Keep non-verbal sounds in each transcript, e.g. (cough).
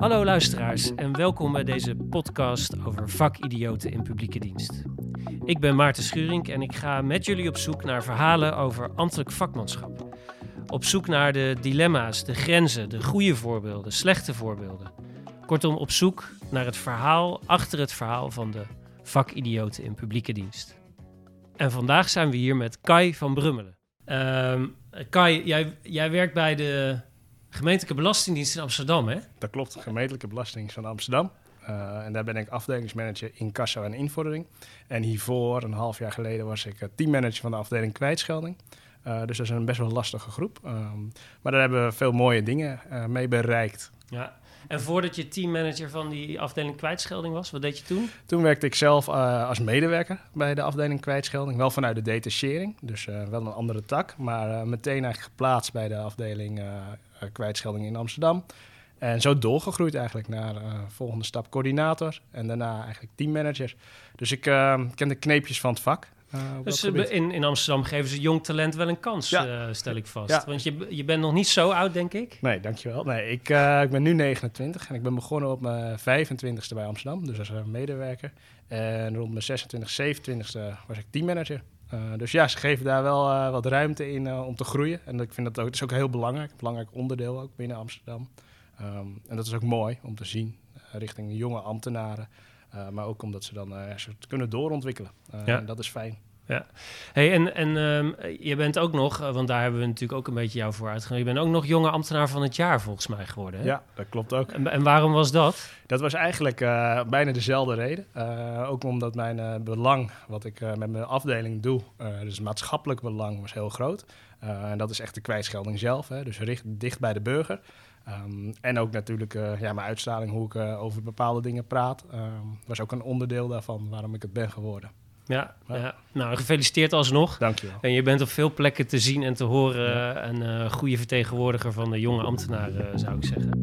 Hallo luisteraars en welkom bij deze podcast over vakidioten in publieke dienst. Ik ben Maarten Schuring en ik ga met jullie op zoek naar verhalen over ambtelijk vakmanschap. Op zoek naar de dilemma's, de grenzen, de goede voorbeelden, slechte voorbeelden. Kortom, op zoek naar het verhaal achter het verhaal van de vakidioten in publieke dienst. En vandaag zijn we hier met Kai van Brummelen. Ehm, Kai, jij, jij werkt bij de gemeentelijke belastingdienst in Amsterdam, hè? Dat klopt, gemeentelijke belasting van Amsterdam. Uh, en daar ben ik afdelingsmanager in kassa en invordering. En hiervoor, een half jaar geleden, was ik teammanager van de afdeling kwijtschelding. Uh, dus dat is een best wel lastige groep. Um, maar daar hebben we veel mooie dingen uh, mee bereikt. Ja, en voordat je teammanager van die afdeling kwijtschelding was, wat deed je toen? Toen werkte ik zelf uh, als medewerker bij de afdeling kwijtschelding. Wel vanuit de detachering, dus wel een andere tak. Maar meteen eigenlijk geplaatst bij de afdeling kwijtschelding in Amsterdam. En zo doorgegroeid eigenlijk naar volgende stap coördinator en daarna eigenlijk teammanager. Dus ik ken de kneepjes van het vak. Uh, dus in, in Amsterdam geven ze jong talent wel een kans, ja. uh, stel ik vast. Ja. Want je, je bent nog niet zo oud, denk ik. Nee, dankjewel. Nee, ik, uh, ik ben nu 29 en ik ben begonnen op mijn 25ste bij Amsterdam, dus als medewerker. En rond mijn 26, 27ste was ik teammanager. Dus ja, ze geven daar wel wat ruimte in om te groeien. En ik vind dat ook, dat is ook heel belangrijk, een belangrijk onderdeel ook binnen Amsterdam. Um, en dat is ook mooi om te zien richting jonge ambtenaren. Maar ook omdat ze dan kunnen doorontwikkelen. Ja. En dat is fijn. Ja. Hey, en en um, je bent ook nog, want daar hebben we natuurlijk ook een beetje jou voor uitgenodigd. Je bent ook nog jonge ambtenaar van het jaar volgens mij geworden. Hè? Ja, dat klopt ook. En, en waarom was dat? Dat was eigenlijk bijna dezelfde reden. ook omdat mijn belang, wat ik met mijn afdeling doe, dus maatschappelijk belang, was heel groot. en dat is echt de kwijtschelding zelf, hè, dus richt, dicht bij de burger. Um, en ook natuurlijk uh, ja, mijn uitstraling, hoe ik uh, over bepaalde dingen praat, um, was ook een onderdeel daarvan waarom ik het ben geworden. Ja, ja. ja. nou gefeliciteerd alsnog. Dankjewel. En je bent op veel plekken te zien en te horen. Ja. Een uh, goede vertegenwoordiger van de jonge ambtenaren, zou ik zeggen.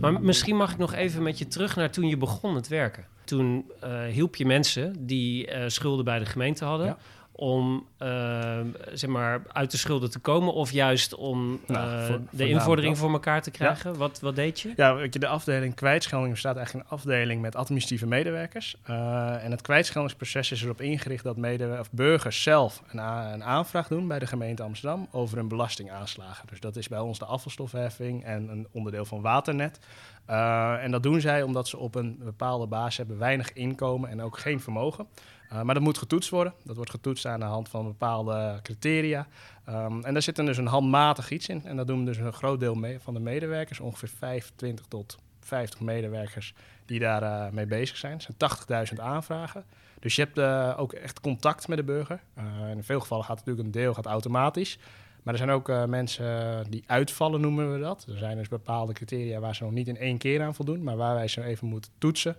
Maar misschien mag ik nog even met je terug naar toen je begon met werken. Toen hielp je mensen die schulden bij de gemeente hadden. Om uh, zeg maar uit de schulden te komen of juist om nou, uh, voor, de invordering voor elkaar te krijgen? Ja. Wat, wat deed je? Ja, weet je, de afdeling kwijtschelding bestaat eigenlijk een afdeling met administratieve medewerkers. Uh, en het kwijtscheldingsproces is erop ingericht dat of burgers zelf een, een, aanvraag doen bij de gemeente Amsterdam over een belastingaanslagen. Dus dat is bij ons de afvalstofheffing en een onderdeel van Waternet. en dat doen zij omdat ze op een bepaalde basis hebben weinig inkomen en ook geen vermogen. Uh, maar dat moet getoetst worden. Dat wordt getoetst aan de hand van bepaalde criteria. Um, en daar zit dan dus een handmatig iets in. En dat doen dus een groot deel mee van de medewerkers. Ongeveer 25 tot 50 medewerkers die daar uh, mee bezig zijn. Het zijn 80.000 aanvragen. Dus je hebt uh, ook echt contact met de burger. in veel gevallen gaat natuurlijk een deel gaat automatisch. Maar er zijn ook mensen die uitvallen, noemen we dat. Er zijn dus bepaalde criteria waar ze nog niet in één keer aan voldoen, maar waar wij ze even moeten toetsen.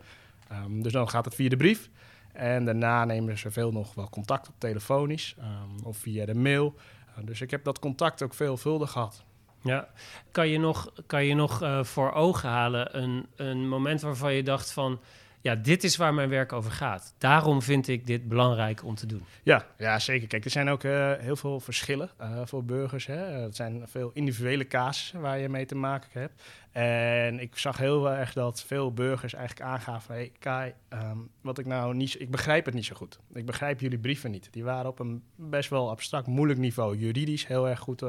Um, dus dan gaat het via de brief. En daarna nemen ze veel nog wel contact op telefonisch um, of via de mail. Uh, dus ik heb dat contact ook veelvuldig gehad. Ja, kan je nog, kan je nog uh, voor ogen halen een, een moment waarvan je dacht van ja, dit is waar mijn werk over gaat. Daarom vind ik dit belangrijk om te doen. Ja, ja zeker. Kijk, er zijn ook uh, heel veel verschillen uh, voor burgers. Hè. Het zijn veel individuele casussen waar je mee te maken hebt. En ik zag heel erg dat veel burgers eigenlijk aangaven... hey, Kai, um, wat ik nou niet... Ik begrijp het niet zo goed. Ik begrijp jullie brieven niet. Die waren op een best wel abstract, moeilijk niveau. Juridisch heel erg goed,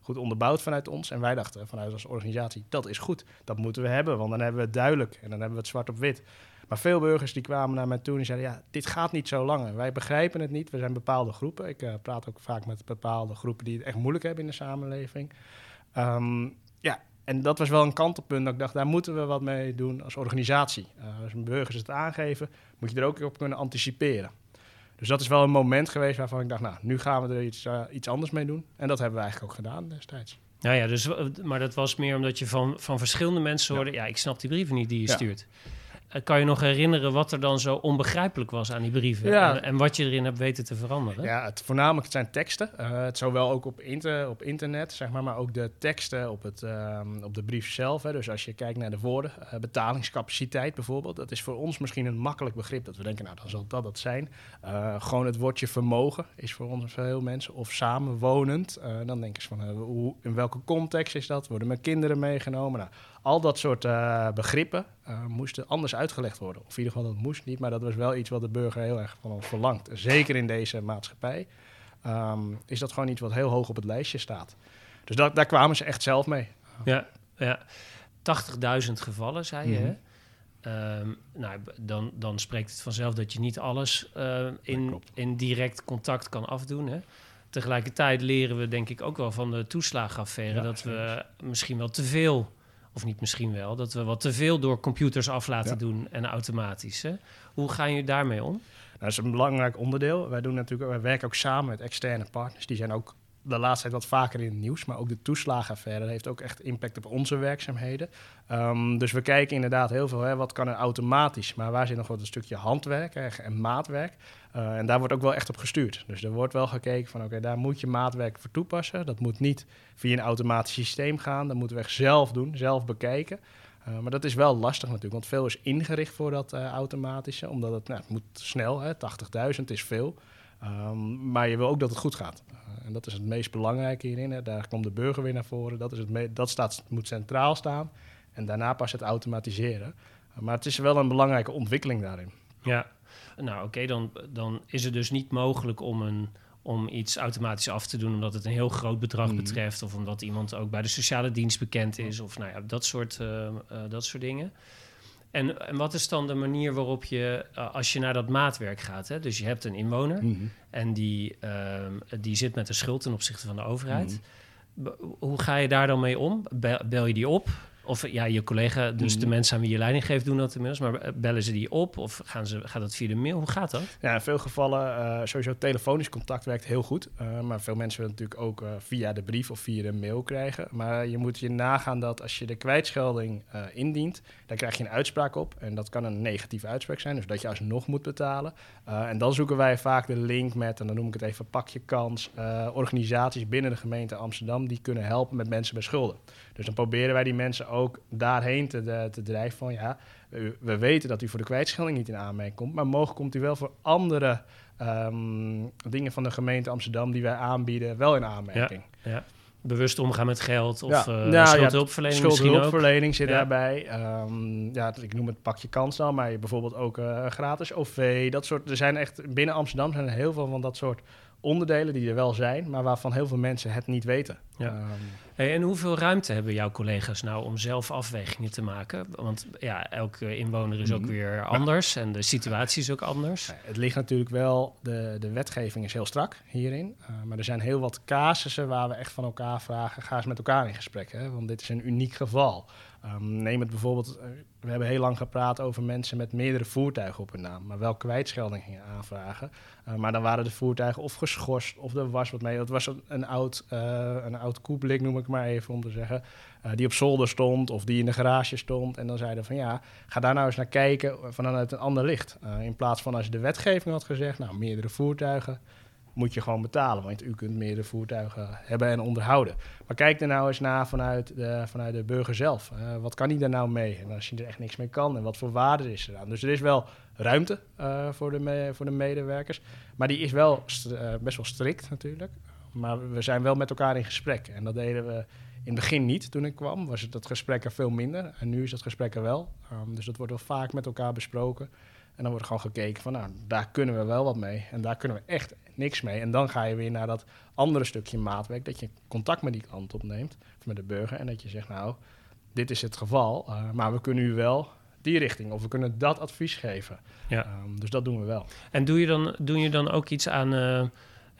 goed onderbouwd vanuit ons. En wij dachten vanuit als organisatie, dat is goed. Dat moeten we hebben, want dan hebben we het duidelijk. En dan hebben we het zwart op wit. Maar veel burgers die kwamen naar mij toe en zeiden: Ja, dit gaat niet zo lang. Wij begrijpen het niet. We zijn bepaalde groepen. Ik uh, praat ook vaak met bepaalde groepen die het echt moeilijk hebben in de samenleving. Um, ja, en dat was wel een kantelpunt. Dat ik dacht, daar moeten we wat mee doen als organisatie. Uh, als burgers het aangeven, moet je er ook op kunnen anticiperen. Dus dat is wel een moment geweest waarvan ik dacht, nou, nu gaan we er iets, uh, iets anders mee doen. En dat hebben we eigenlijk ook gedaan destijds. Nou ja, dus, maar dat was meer omdat je van, van verschillende mensen hoorde... Ja. ja ik snap die brieven niet die je ja. stuurt. Eh, kan je nog herinneren wat er dan zo onbegrijpelijk was aan die brieven? Ja. En, en wat je erin hebt weten te veranderen? Ja, het voornamelijk zijn teksten. Eh, het zowel ook op, inter, op internet, zeg maar, maar ook de teksten op, het, ehm, op de brief zelf. Hè. Dus als je kijkt naar de woorden, eh, betalingscapaciteit bijvoorbeeld. Dat is voor ons misschien een makkelijk begrip. Dat we denken, nou, dan zal dat dat zijn. Gewoon het woordje vermogen is voor ons veel mensen. Of samenwonend. Dan denken ze van, hoe, in welke context is dat? Worden mijn kinderen meegenomen? Nou, al dat soort eh, begrippen eh, moesten anders uitgelegd worden. Of in ieder geval, dat moest niet, maar dat was wel iets wat de burger heel erg van ons verlangt. Zeker in deze maatschappij ehm, is dat gewoon iets wat heel hoog op het lijstje staat. Dus dat, daar kwamen ze echt zelf mee. Ja, ja. 80.000 gevallen, zei je. Mhm. Ehm, nou, dan, dan spreekt het vanzelf dat je niet alles eh, in, in direct contact kan afdoen. Hè? Tegelijkertijd leren we denk ik ook wel van de toeslagenaffaire Ja, dat we misschien wel te veel, of niet misschien wel, dat we wat te veel door computers af laten Ja. doen en automatisch. Hè? Hoe gaan jullie daarmee om? Nou, dat is een belangrijk onderdeel. Wij, doen natuurlijk, wij werken ook samen met externe partners. Die zijn ook de laatste tijd wat vaker in het nieuws. Maar ook de toeslagenaffaire heeft ook echt impact op onze werkzaamheden. Ehm, dus we kijken inderdaad heel veel, hè, wat kan er automatisch? Maar waar zit nog wat een stukje handwerk hè, en maatwerk? Eh, en daar wordt ook wel echt op gestuurd. Dus er wordt wel gekeken van, oké, daar moet je maatwerk voor toepassen. Dat moet niet via een automatisch systeem gaan. Dat moeten we echt zelf doen, zelf bekijken. Uh, maar dat is wel lastig natuurlijk, want veel is ingericht voor dat uh, automatische, omdat het, nou, het moet snel, 80.000 is veel. Um, maar je wil ook dat het goed gaat. Uh, en dat is het meest belangrijke hierin. Hè. Daar komt de burger weer naar voren. Dat, is het dat staat, moet centraal staan. En daarna pas het automatiseren. maar het is wel een belangrijke ontwikkeling daarin. Ja, nou oké, okay, dan, dan is het dus niet mogelijk om een om iets automatisch af te doen omdat het een heel groot bedrag mm. betreft of omdat iemand ook bij de sociale dienst bekend is of nou ja, dat soort, uh, uh, dat soort dingen. En, en wat is dan de manier waarop je, uh, als je naar dat maatwerk gaat, hè? dus je hebt een inwoner mm. en die, die zit met een schuld ten opzichte van de overheid. Mm. Hoe ga je daar dan mee om? Bel, bel je die op? Of ja, je collega, dus de mensen aan wie je leiding geeft, doen dat inmiddels. Maar bellen ze die op of gaan ze, gaat dat via de mail? Hoe gaat dat? Ja, in veel gevallen, uh, sowieso telefonisch contact werkt heel goed. Uh, maar veel mensen willen natuurlijk ook uh, via de brief of via de mail krijgen. Maar je moet je nagaan dat als je de kwijtschelding indient, dan krijg je een uitspraak op. En dat kan een negatieve uitspraak zijn, dus dat je alsnog moet betalen. en dan zoeken wij vaak de link met, en dan noem ik het even pak je kans, organisaties binnen de gemeente Amsterdam die kunnen helpen met mensen bij schulden. Dus dan proberen wij die mensen ook daarheen te, de, te drijven van ja, we, we, weten dat u voor de kwijtschelding niet in aanmerking komt, maar mogelijk komt u wel voor andere um, dingen van de gemeente Amsterdam die wij aanbieden wel in aanmerking. Ja, ja. Bewust omgaan met geld of ja. uh, nou, schuldhulpverlening ja, schuldhulpverlening zit daarbij. Um, ja, ik noem het pakje kans dan, maar bijvoorbeeld ook uh, gratis OV, dat soort. Er zijn echt binnen Amsterdam zijn er heel veel van dat soort onderdelen die er wel zijn, maar waarvan heel veel mensen het niet weten. Ja. Um, hey, en hoeveel ruimte hebben jouw collega's nou om zelf afwegingen te maken? Want ja, elke inwoner is ook weer anders en de situatie is ook anders. Het ligt natuurlijk wel, de, de wetgeving is heel strak hierin, uh, maar er zijn heel wat casussen waar we echt van elkaar vragen, ga eens met elkaar in gesprek, hè? want dit is een uniek geval. Um, neem het bijvoorbeeld, uh, we hebben heel lang gepraat over mensen met meerdere voertuigen op hun naam, maar wel kwijtschelding gingen aanvragen. Uh, maar dan waren de voertuigen of geschorst of er was wat mee. Dat was een, een oud, uh, een oud noem ik maar even om te zeggen, die op zolder stond of die in de garage stond. En dan zeiden van ja, ga daar nou eens naar kijken vanuit een ander licht. In plaats van als je de wetgeving had gezegd, nou meerdere voertuigen, moet je gewoon betalen. Want u kunt meerdere voertuigen hebben en onderhouden. Maar kijk er nou eens naar vanuit de, vanuit de burger zelf. Uh, wat kan hij daar nou mee? En als hij er echt niks mee kan en wat voor waarde is er aan? Dus er is wel ruimte uh, voor, de voor de medewerkers. Maar die is wel uh, best wel strikt natuurlijk. Maar we zijn wel met elkaar in gesprek. En dat deden we in het begin niet toen ik kwam. Was het dat gesprek er veel minder. En nu is dat gesprek er wel. Um, dus dat wordt wel vaak met elkaar besproken. En dan wordt gewoon gekeken van, nou, daar kunnen we wel wat mee. En daar kunnen we echt niks mee. En dan ga je weer naar dat andere stukje maatwerk. Dat je contact met die klant opneemt, of met de burger. En dat je zegt, nou, dit is het geval. Uh, maar we kunnen u wel die richting, of we kunnen dat advies geven. Ja. Um, dus dat doen we wel. En doe je dan, doe je dan ook iets aan...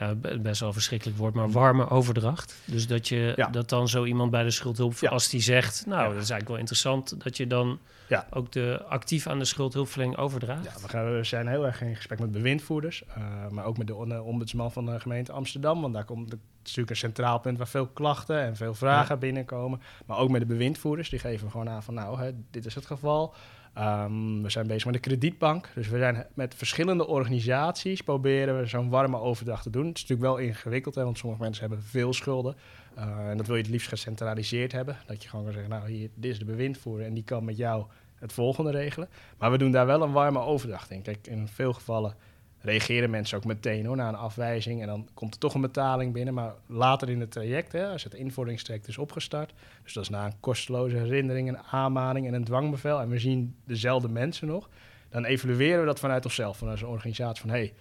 Ja, best wel verschrikkelijk woord, maar warme overdracht. Dus dat je ja. dat dan zo iemand bij de schuldhulp, ja. als die zegt, nou, dat is eigenlijk wel interessant, dat je dan ja. ook de actief aan de schuldhulpverlening overdraagt. Ja, we, gaan, we zijn heel erg in gesprek met bewindvoerders, uh, maar ook met de ombudsman van de gemeente Amsterdam, want daar komt natuurlijk een centraal punt waar veel klachten en veel vragen binnenkomen. Maar ook met de bewindvoerders, die geven gewoon aan van, nou, hè, dit is het geval. Ehm, we zijn bezig met de kredietbank. Dus we zijn met verschillende organisaties proberen we zo'n warme overdracht te doen. Het is natuurlijk wel ingewikkeld, hè, want sommige mensen hebben veel schulden. Uh, en dat wil je het liefst gecentraliseerd hebben. Dat je gewoon kan zeggen, nou hier, dit is de bewindvoerder en die kan met jou het volgende regelen. Maar we doen daar wel een warme overdracht in. Kijk, in veel gevallen reageren mensen ook meteen hoor, na een afwijzing. En dan komt er toch een betaling binnen. Maar later in het traject, hè, als het invorderingstraject is opgestart... dus dat is na een kosteloze herinnering, een aanmaning en een dwangbevel... en we zien dezelfde mensen nog... dan evalueren we dat vanuit onszelf, vanuit een organisatie van... hey,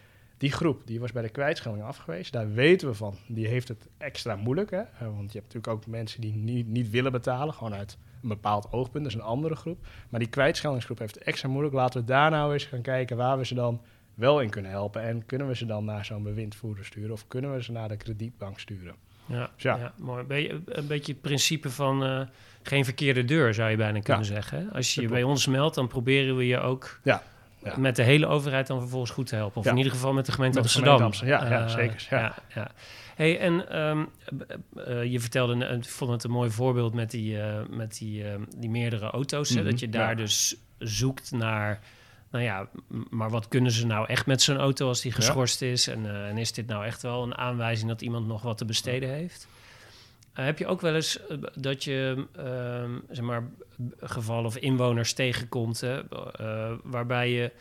die groep die was bij de kwijtschelding afgewezen. Daar weten we van. Die heeft het extra moeilijk. Hè? Want je hebt natuurlijk ook mensen die niet, niet willen betalen. Gewoon uit een bepaald oogpunt. Dat is een andere groep. Maar die kwijtscheldingsgroep heeft het extra moeilijk. Laten we daar nou eens gaan kijken waar we ze dan wel in kunnen helpen. En kunnen we ze dan naar zo'n bewindvoerder sturen? Of kunnen we ze naar de kredietbank sturen? Ja, dus ja. ja mooi. een beetje het principe van uh, geen verkeerde deur, zou je bijna kunnen zeggen. Als je je bij ons meldt, dan proberen we je ook ja. Ja. met de hele overheid dan vervolgens goed te helpen. Of in ieder geval met de gemeente met Amsterdam. De gemeente Amsterdam. Ja, ja, uh, zeker. Ja. Ja, Hey, en um, uh, je vertelde, ik vond het een mooi voorbeeld met die, uh, met die, die meerdere auto's. Mm -hmm. Dat je daar dus zoekt naar nou ja, maar wat kunnen ze nou echt met zo'n auto als die geschorst is? En, uh, en, is dit nou echt wel een aanwijzing dat iemand nog wat te besteden heeft? Uh, heb je ook wel eens uh, dat je ehm, zeg maar, gevallen of inwoners tegenkomt waarbij je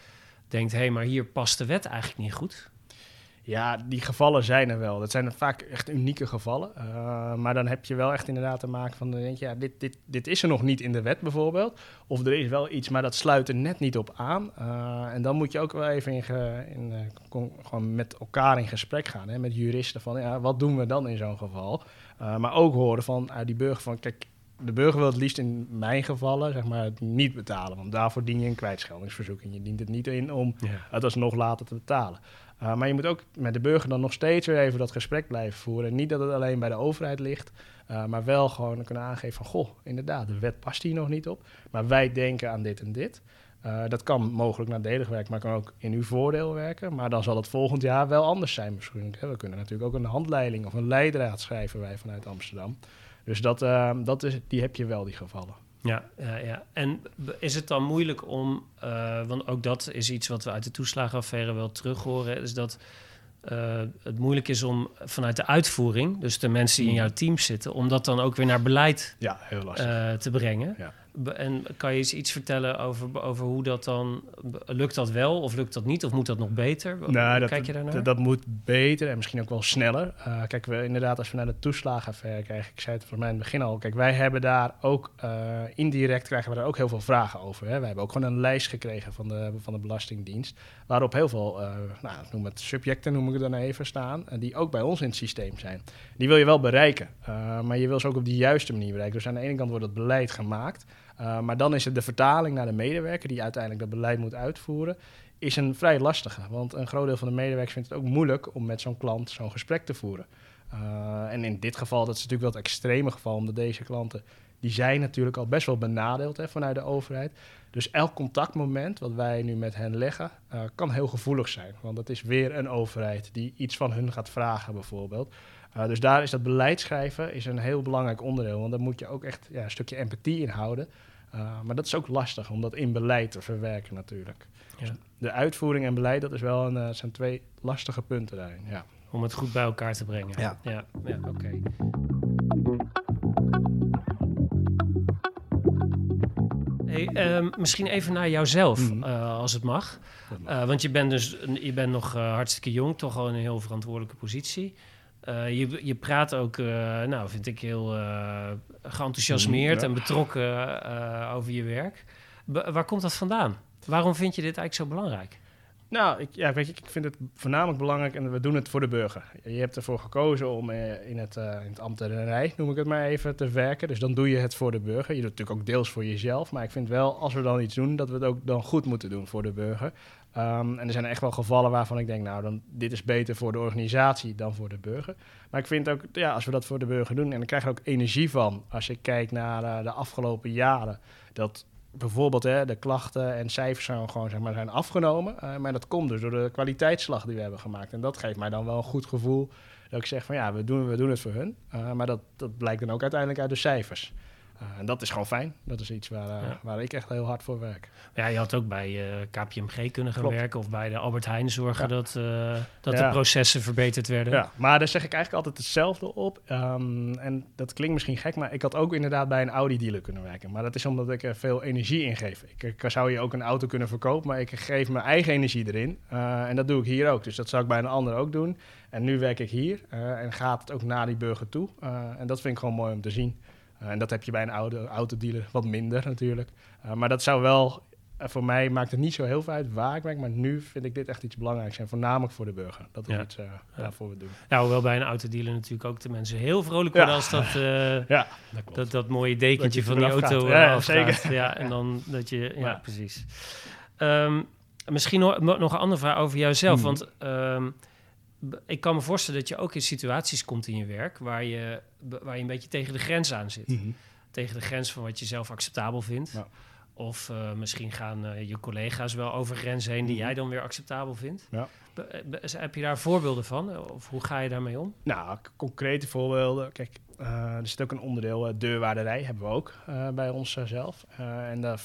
denkt: hé, hey, maar hier past de wet eigenlijk niet goed? Ja, die gevallen zijn er wel. Dat zijn vaak echt unieke gevallen. Uh, maar dan heb je wel echt inderdaad te maken van, denk je, ja, dit, dit, dit is er nog niet in de wet bijvoorbeeld. Of er is wel iets, maar dat sluit er net niet op aan. Uh, en dan moet je ook wel even in, ge, in uh, gewoon met elkaar in gesprek gaan, hè, met juristen van, ja, wat doen we dan in zo'n geval? maar ook horen van die burger van, kijk, de burger wil het liefst in mijn gevallen zeg maar, niet betalen. Want daarvoor dien je een kwijtscheldingsverzoek. En je dient het niet in om ja. het alsnog later te betalen. Uh, maar je moet ook met de burger dan nog steeds weer even dat gesprek blijven voeren. Niet dat het alleen bij de overheid ligt, uh, maar wel gewoon kunnen aangeven van... goh, inderdaad, de wet past hier nog niet op, maar wij denken aan dit en dit. Uh, dat kan mogelijk nadelig werken, maar kan ook in uw voordeel werken. Maar dan zal het volgend jaar wel anders zijn misschien. We kunnen natuurlijk ook een handleiding of een leidraad schrijven wij vanuit Amsterdam. Dus dat, dat is, die heb je wel, die gevallen. Ja, ja, ja. En is het dan moeilijk om, uh, want ook dat is iets wat we uit de toeslagenaffaire wel terug horen, is dat uh, het moeilijk is om vanuit de uitvoering, dus de mensen die in mm. jouw team zitten, om dat dan ook weer naar beleid ja, heel lastig. Uh, te brengen. Ja. En kan je eens iets vertellen over, over hoe dat dan... Lukt dat wel of lukt dat niet? Of moet dat nog beter? Nou, dat, Kijk je daarnaar? Dat, dat, moet beter en misschien ook wel sneller. Uh, kijk, we, inderdaad, als we naar de toeslagenaffaire kijken... Ik zei het voor mij in het begin al. Kijk, wij hebben daar ook... Uh, indirect krijgen we daar ook heel veel vragen over. Hè. We hebben ook gewoon een lijst gekregen van de, van de Belastingdienst... waarop heel veel, uh, nou, noem het subjecten, noem ik het dan even, staan... die ook bij ons in het systeem zijn. Die wil je wel bereiken. maar je wil ze ook op de juiste manier bereiken. Dus aan de ene kant wordt het beleid gemaakt... Uh, maar dan is het de vertaling naar de medewerker die uiteindelijk dat beleid moet uitvoeren, is een vrij lastige. Want een groot deel van de medewerkers vindt het ook moeilijk om met zo'n klant zo'n gesprek te voeren. Uh, en in dit geval, dat is natuurlijk wel het extreme geval, omdat deze klanten, die zijn natuurlijk al best wel benadeeld hè, vanuit de overheid. Dus elk contactmoment wat wij nu met hen leggen, uh, kan heel gevoelig zijn. Want dat is weer een overheid die iets van hun gaat vragen bijvoorbeeld. Uh, dus daar is dat beleidschrijven is een heel belangrijk onderdeel. Want daar moet je ook echt ja, een stukje empathie in houden. Uh, maar dat is ook lastig om dat in beleid te verwerken natuurlijk. Ja. Dus de uitvoering en beleid, dat is wel een, uh, zijn twee lastige punten daarin. Ja. Om het goed bij elkaar te brengen. Ja, ja, ja oké. Okay. Hey, um, misschien even naar jouzelf, mm. uh, als het mag. mag. want je bent dus je bent nog hartstikke jong, toch al in een heel verantwoordelijke positie. Uh, je, je praat ook, uh, nou, vind ik heel uh, geenthousiasmeerd en betrokken over je werk. waar komt dat vandaan? Waarom vind je dit eigenlijk zo belangrijk? Nou, ik, ja, weet je, ik vind het voornamelijk belangrijk en we doen het voor de burger. Je hebt ervoor gekozen om in het, in het ambtenarij, noem ik het maar even, te werken. Dus dan doe je het voor de burger. Je doet het natuurlijk ook deels voor jezelf. Maar ik vind wel, als we dan iets doen, dat we het ook dan goed moeten doen voor de burger. Um, en er zijn echt wel gevallen waarvan ik denk, nou, dan, dit is beter voor de organisatie dan voor de burger. Maar ik vind ook, ja, als we dat voor de burger doen, en dan krijg je ook energie van. Als je kijkt naar de afgelopen jaren, dat bijvoorbeeld hè, de klachten en cijfers zijn gewoon zeg maar, zijn afgenomen. Uh, maar dat komt dus door de kwaliteitsslag die we hebben gemaakt. En dat geeft mij dan wel een goed gevoel dat ik zeg van ja, we doen, we doen het voor hun. Uh, maar dat, dat blijkt dan ook uiteindelijk uit de cijfers. Uh, en dat is gewoon fijn. Dat is iets waar, Ja. waar ik echt heel hard voor werk. Ja, je had ook bij eh, KPMG kunnen gaan Klopt. werken of bij de Albert Heijn zorgen Ja. dat, eh, dat de processen verbeterd werden. Ja, maar daar zeg ik eigenlijk altijd hetzelfde op. Ehm, en dat klinkt misschien gek, maar ik had ook inderdaad bij een Audi-dealer kunnen werken. Maar dat is omdat ik er veel energie in geef. Ik, ik zou hier ook een auto kunnen verkopen, maar ik geef mijn eigen energie erin. Eh, en dat doe ik hier ook. Dus dat zou ik bij een ander ook doen. En nu werk ik hier eh, en gaat het ook naar die burger toe. Eh, en dat vind ik gewoon mooi om te zien. Eh, en dat heb je bij een oude autodealer wat minder natuurlijk. Eh, maar dat zou wel, eh, voor mij maakt het niet zo heel veel uit waar ik werk. Maar nu vind ik dit echt iets belangrijks. En voornamelijk voor de burger. Dat is Ja. iets waarvoor we het doen. Nou, hoewel bij een autodealer natuurlijk ook de mensen heel vrolijk worden als dat, (laughs) Ja, dat dat, dat mooie dekentje Dat van die auto gaat. zeker. Ja, (laughs) en dan dat je, ja, precies. Ehm, misschien nog, nog een andere vraag over jouzelf. Mhm. Want b- ik kan me voorstellen dat je ook in situaties komt in je werk waar je, waar je een beetje tegen de grens aan zit. Mhm. Tegen de grens van wat je zelf acceptabel vindt. Ja. Of eh, misschien gaan eh, je collega's wel over grenzen heen die Mhm. jij dan weer acceptabel vindt. Ja. Eh, heb je daar voorbeelden van? Of hoe ga je daarmee om? Nou, concrete voorbeelden. Kijk, er zit ook een onderdeel deurwaarderij, hebben we ook bij ons zelf. En daar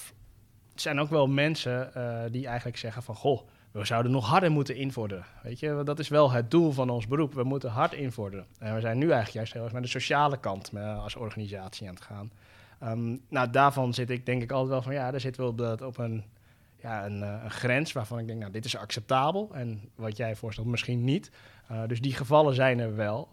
zijn ook wel mensen die eigenlijk zeggen van... Goh, we zouden nog harder moeten invorderen. Weet je, dat is wel het doel van ons beroep. We moeten hard invorderen. En we zijn nu eigenlijk juist heel erg naar de sociale kant eh, als organisatie aan het gaan. Ehm, nou, daarvan zit ik denk ik altijd wel van... Ja, daar zitten we op, dat, een, ja, een, eh, een grens waarvan ik denk... Nou, dit is acceptabel. En wat jij voorstelt misschien niet. Uh, dus die gevallen zijn er wel.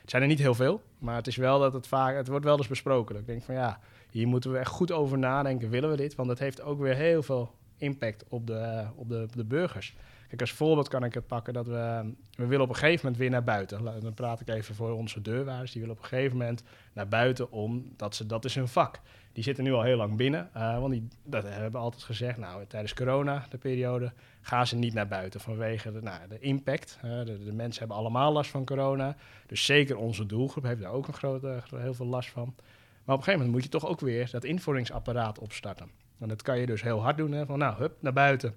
Het zijn er niet heel veel, maar het is wel dat het vaak, het wordt wel eens besproken. Dat ik denk van ja, hier moeten we echt goed over nadenken, willen we dit? Want het heeft ook weer heel veel impact op de, op de, de burgers. Kijk, als voorbeeld kan ik het pakken dat we, we willen op een gegeven moment weer naar buiten. Dan praat ik even voor onze deurwaarders. Die willen op een gegeven moment naar buiten omdat ze, dat is hun vak. Die zitten nu al heel lang binnen, uh, want die, dat hebben altijd gezegd. Nou, tijdens corona, de periode, gaan ze niet naar buiten vanwege de, nou, de impact. Uh, de, de, mensen hebben allemaal last van corona. Dus zeker onze doelgroep heeft daar ook een grote, heel veel last van. Maar op een gegeven moment moet je toch ook weer dat invordingsapparaat opstarten. En dat kan je dus heel hard doen. Hè, van nou, hup, naar buiten.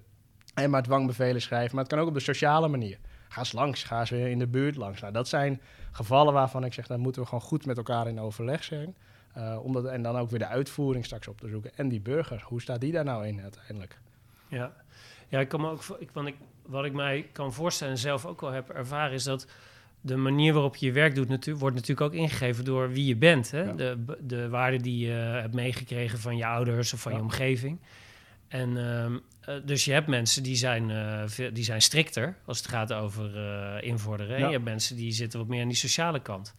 En maar dwangbevelen schrijven. Maar het kan ook op de sociale manier. Ga eens langs, ga eens weer in de buurt langs. Nou, dat zijn gevallen waarvan ik zeg, daar moeten we gewoon goed met elkaar in overleg zijn. Uh, omdat, en dan ook weer de uitvoering straks op te zoeken. En die burger, hoe staat die daar nou in uiteindelijk? Ja, ja ik kan me ook, ik, want ik, wat ik mij kan voorstellen en zelf ook wel heb ervaren, is dat de manier waarop je je werk doet, wordt natuurlijk ook ingegeven door wie je bent. Hè? Ja. De, de waarden die je hebt meegekregen van je ouders of van Ja. je omgeving. En um, uh, dus je hebt mensen die zijn, uh, veel, die zijn strikter als het gaat over uh, invorderen. Ja. En je hebt mensen die zitten wat meer aan die sociale kant.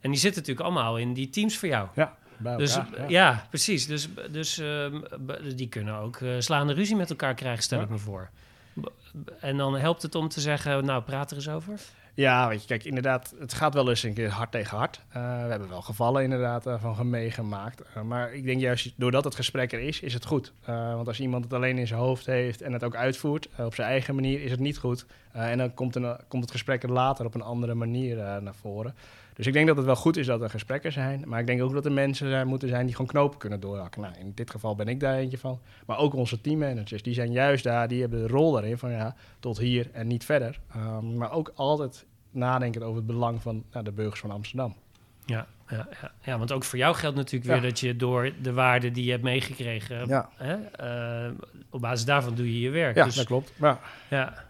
En die zitten natuurlijk allemaal in die teams voor jou. Ja, dus ja. ja. precies. Dus, dus um, die kunnen ook slaande ruzie met elkaar krijgen, stel ik me voor. En dan helpt het om te zeggen, nou, praat er eens over. Ja, je, kijk, inderdaad, het gaat wel eens een keer hard tegen hard. Uh, we hebben wel gevallen inderdaad uh, van meegemaakt. Uh, maar ik denk juist, doordat het gesprek er is, is het goed. Want als iemand het alleen in zijn hoofd heeft en het ook uitvoert op zijn eigen manier, is het niet goed. En dan komt, een, komt het gesprek er later op een andere manier naar voren. Dus ik denk dat het wel goed is dat er gesprekken zijn. Maar ik denk ook dat er mensen zijn, moeten zijn die gewoon knopen kunnen doorhakken. Nou, in dit geval ben ik daar eentje van. Maar ook onze teammanagers, die zijn juist daar, die hebben de rol daarin van ja, tot hier en niet verder. Um, maar ook altijd nadenken over het belang van nou, de burgers van Amsterdam. Ja, ja, ja, ja, want ook voor jou geldt natuurlijk weer dat je door de waarden die je hebt meegekregen, Ja. hè, uh, op basis daarvan doe je je werk. Ja, dus, dat klopt. Ja, ja.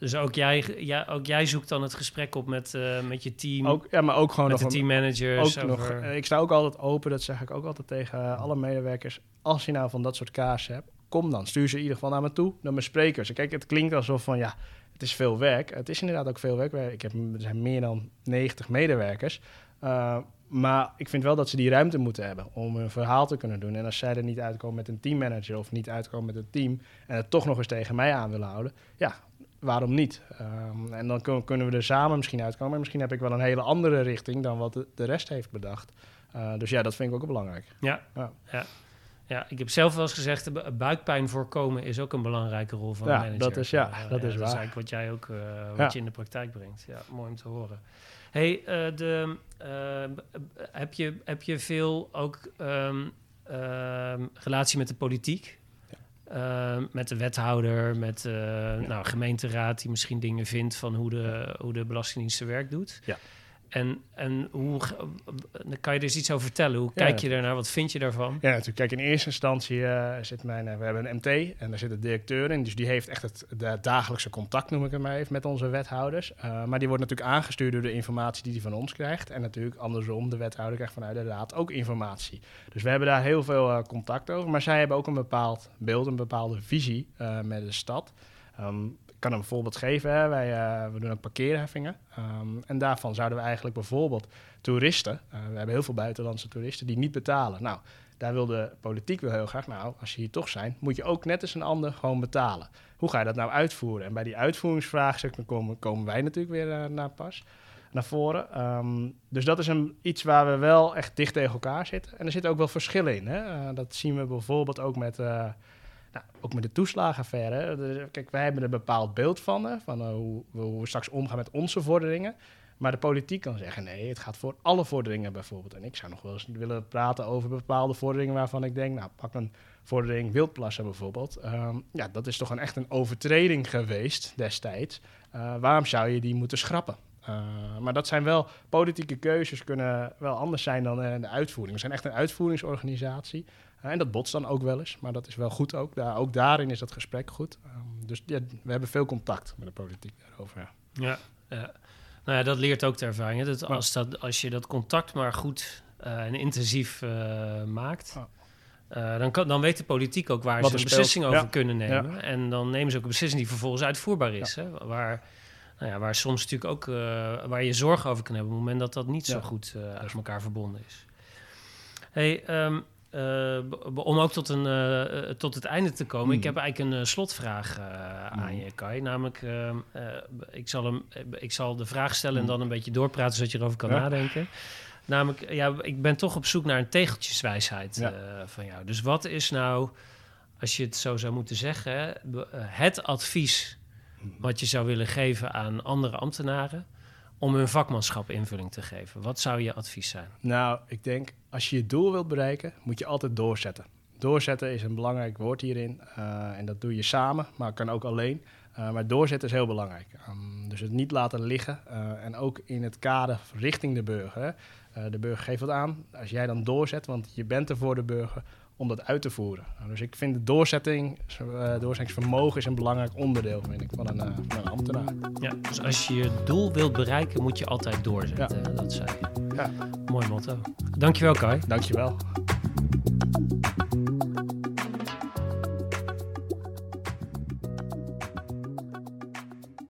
Dus ook jij, ja, ook jij zoekt dan het gesprek op met, uh, met je team. Ook, ja, maar ook gewoon met nog de een- teammanagers. ook nog, over- eh, ik sta ook altijd open, dat zeg ik ook altijd tegen eh, alle medewerkers. Als je nou van dat soort kaarsen hebt, kom dan. Stuur ze in ieder geval naar me toe, naar mijn sprekers. Kijk, het klinkt alsof van ja, het is veel werk. Het is inderdaad ook veel werk. Ik heb, er zijn meer dan 90 medewerkers. Uh, maar ik vind wel dat ze die ruimte moeten hebben om hun verhaal te kunnen doen. En als zij er niet uitkomen met een teammanager of niet uitkomen met een team en het toch nog eens tegen mij aan willen houden, ja, waarom niet? Um, en dan kun- kunnen we er samen misschien uitkomen. En misschien heb ik wel een hele andere richting dan wat de, de rest heeft bedacht. Uh, dus ja, dat vind ik ook belangrijk. Ja, Ja. ja. ja, ik heb zelf wel eens gezegd, bu- buikpijn voorkomen is ook een belangrijke rol van Ja, manager. dat is- ja, Eh, dat is Dat is waar. eigenlijk wat jij ook, eh, wat Ja. je in de praktijk brengt. Ja, mooi om te horen. Hey, eh, de, eh, b- heb, je, heb je veel ook ehm, ehm, relatie met de politiek? Ehm, met de wethouder, met de nou, gemeenteraad die misschien dingen vindt van hoe de, hoe de Belastingdienst zijn werk doet. Ja. En, en hoe kan je er eens iets over vertellen? Hoe kijk je daarnaar? Wat vind je daarvan? Ja, natuurlijk. Kijk, in eerste instantie eh, zit mijn... eh, we hebben een MT en daar zit een directeur in. Dus die heeft echt het de dagelijkse contact, noem ik het maar even, met onze wethouders. Eh, maar die wordt natuurlijk aangestuurd door de informatie die hij van ons krijgt. En natuurlijk andersom, de wethouder krijgt vanuit de raad ook informatie. Dus we hebben daar heel veel contact over. Maar zij hebben ook een bepaald beeld, een bepaalde visie met de stad. Ik kan een voorbeeld geven. Hè. Wij, eh, we doen ook parkeerheffingen. Ehm, en daarvan zouden we eigenlijk bijvoorbeeld toeristen... eh, we hebben heel veel buitenlandse toeristen die niet betalen. Nou, daar wil de politiek wel heel graag... nou, als je hier toch zijn, moet je ook net als een ander gewoon betalen. Hoe ga je dat nou uitvoeren? En bij die uitvoeringsvraagstukken komen, komen wij natuurlijk weer eh, naar pas naar voren. Ehm, dus dat is een, iets waar we wel echt dicht tegen elkaar zitten. En er zitten ook wel verschillen in. Hè? Dat zien we bijvoorbeeld ook met, nou, ook met de toeslagenaffaire. Kijk, wij hebben een bepaald beeld van, van eh, hoe, hoe we straks omgaan met onze vorderingen. Maar de politiek kan zeggen, nee, het gaat voor alle vorderingen bijvoorbeeld. En ik zou nog wel eens willen praten over bepaalde vorderingen waarvan ik denk, nou, pak een vordering wildplassen bijvoorbeeld. Ehm, ja, dat is toch een, echt een overtreding geweest destijds. Eh, waarom zou je die moeten schrappen? Uh, maar dat zijn wel politieke keuzes, kunnen wel anders zijn dan de uitvoering. We zijn echt een uitvoeringsorganisatie. En dat botst dan ook wel eens, maar dat is wel goed ook. Daar, ook daarin is dat gesprek goed. Um, dus ja, we hebben veel contact met de politiek daarover. Ja, ja, ja. Nou ja, dat leert ook de ervaring. Dat als, dat, als je dat contact maar goed uh, en intensief uh, maakt, uh, dan, kan, dan weet de politiek ook waar Wat ze een beslissing over Ja. kunnen nemen. Ja. En dan nemen ze ook een beslissing die vervolgens uitvoerbaar is. Ja. Hè? Waar, nou ja, waar soms natuurlijk ook waar je zorgen over kan hebben op het moment dat dat niet zo goed uit elkaar verbonden is. Hey, um, uh, om ook tot, een, uh, tot het einde te komen, Hmm. ik heb eigenlijk een vraag aan je, Kai. Namelijk, ik, zal hem, ik zal de vraag stellen en Hmm. dan een beetje doorpraten zodat je erover kan Ja. nadenken. Namelijk, ja, ik ben toch op zoek naar een tegeltjeswijsheid Ja. van jou. Dus wat is nou, als je het zo zou moeten zeggen, het advies wat je zou willen geven aan andere ambtenaren om hun vakmanschap invulling te geven? Wat zou je advies zijn? Nou, ik denk als je je doel wilt bereiken, moet je altijd doorzetten. Doorzetten is een belangrijk woord hierin. Uh, en dat doe je samen, maar kan ook alleen. Uh, maar doorzetten is heel belangrijk. Um, dus het niet laten liggen. Uh, en ook in het kader richting de burger. De burger geeft wat aan. Als jij dan doorzet, want je bent er voor de burger om dat uit te voeren. Nou, dus ik vind de doorzetting, uh, doorzettingsvermogen is een belangrijk onderdeel vind ik, van, een, van een ambtenaar. Ja, dus als je je doel wilt bereiken, moet je altijd doorzetten. Ja. Dat zei je. Ja. Mooi motto. Dankjewel, Kai. Dankjewel.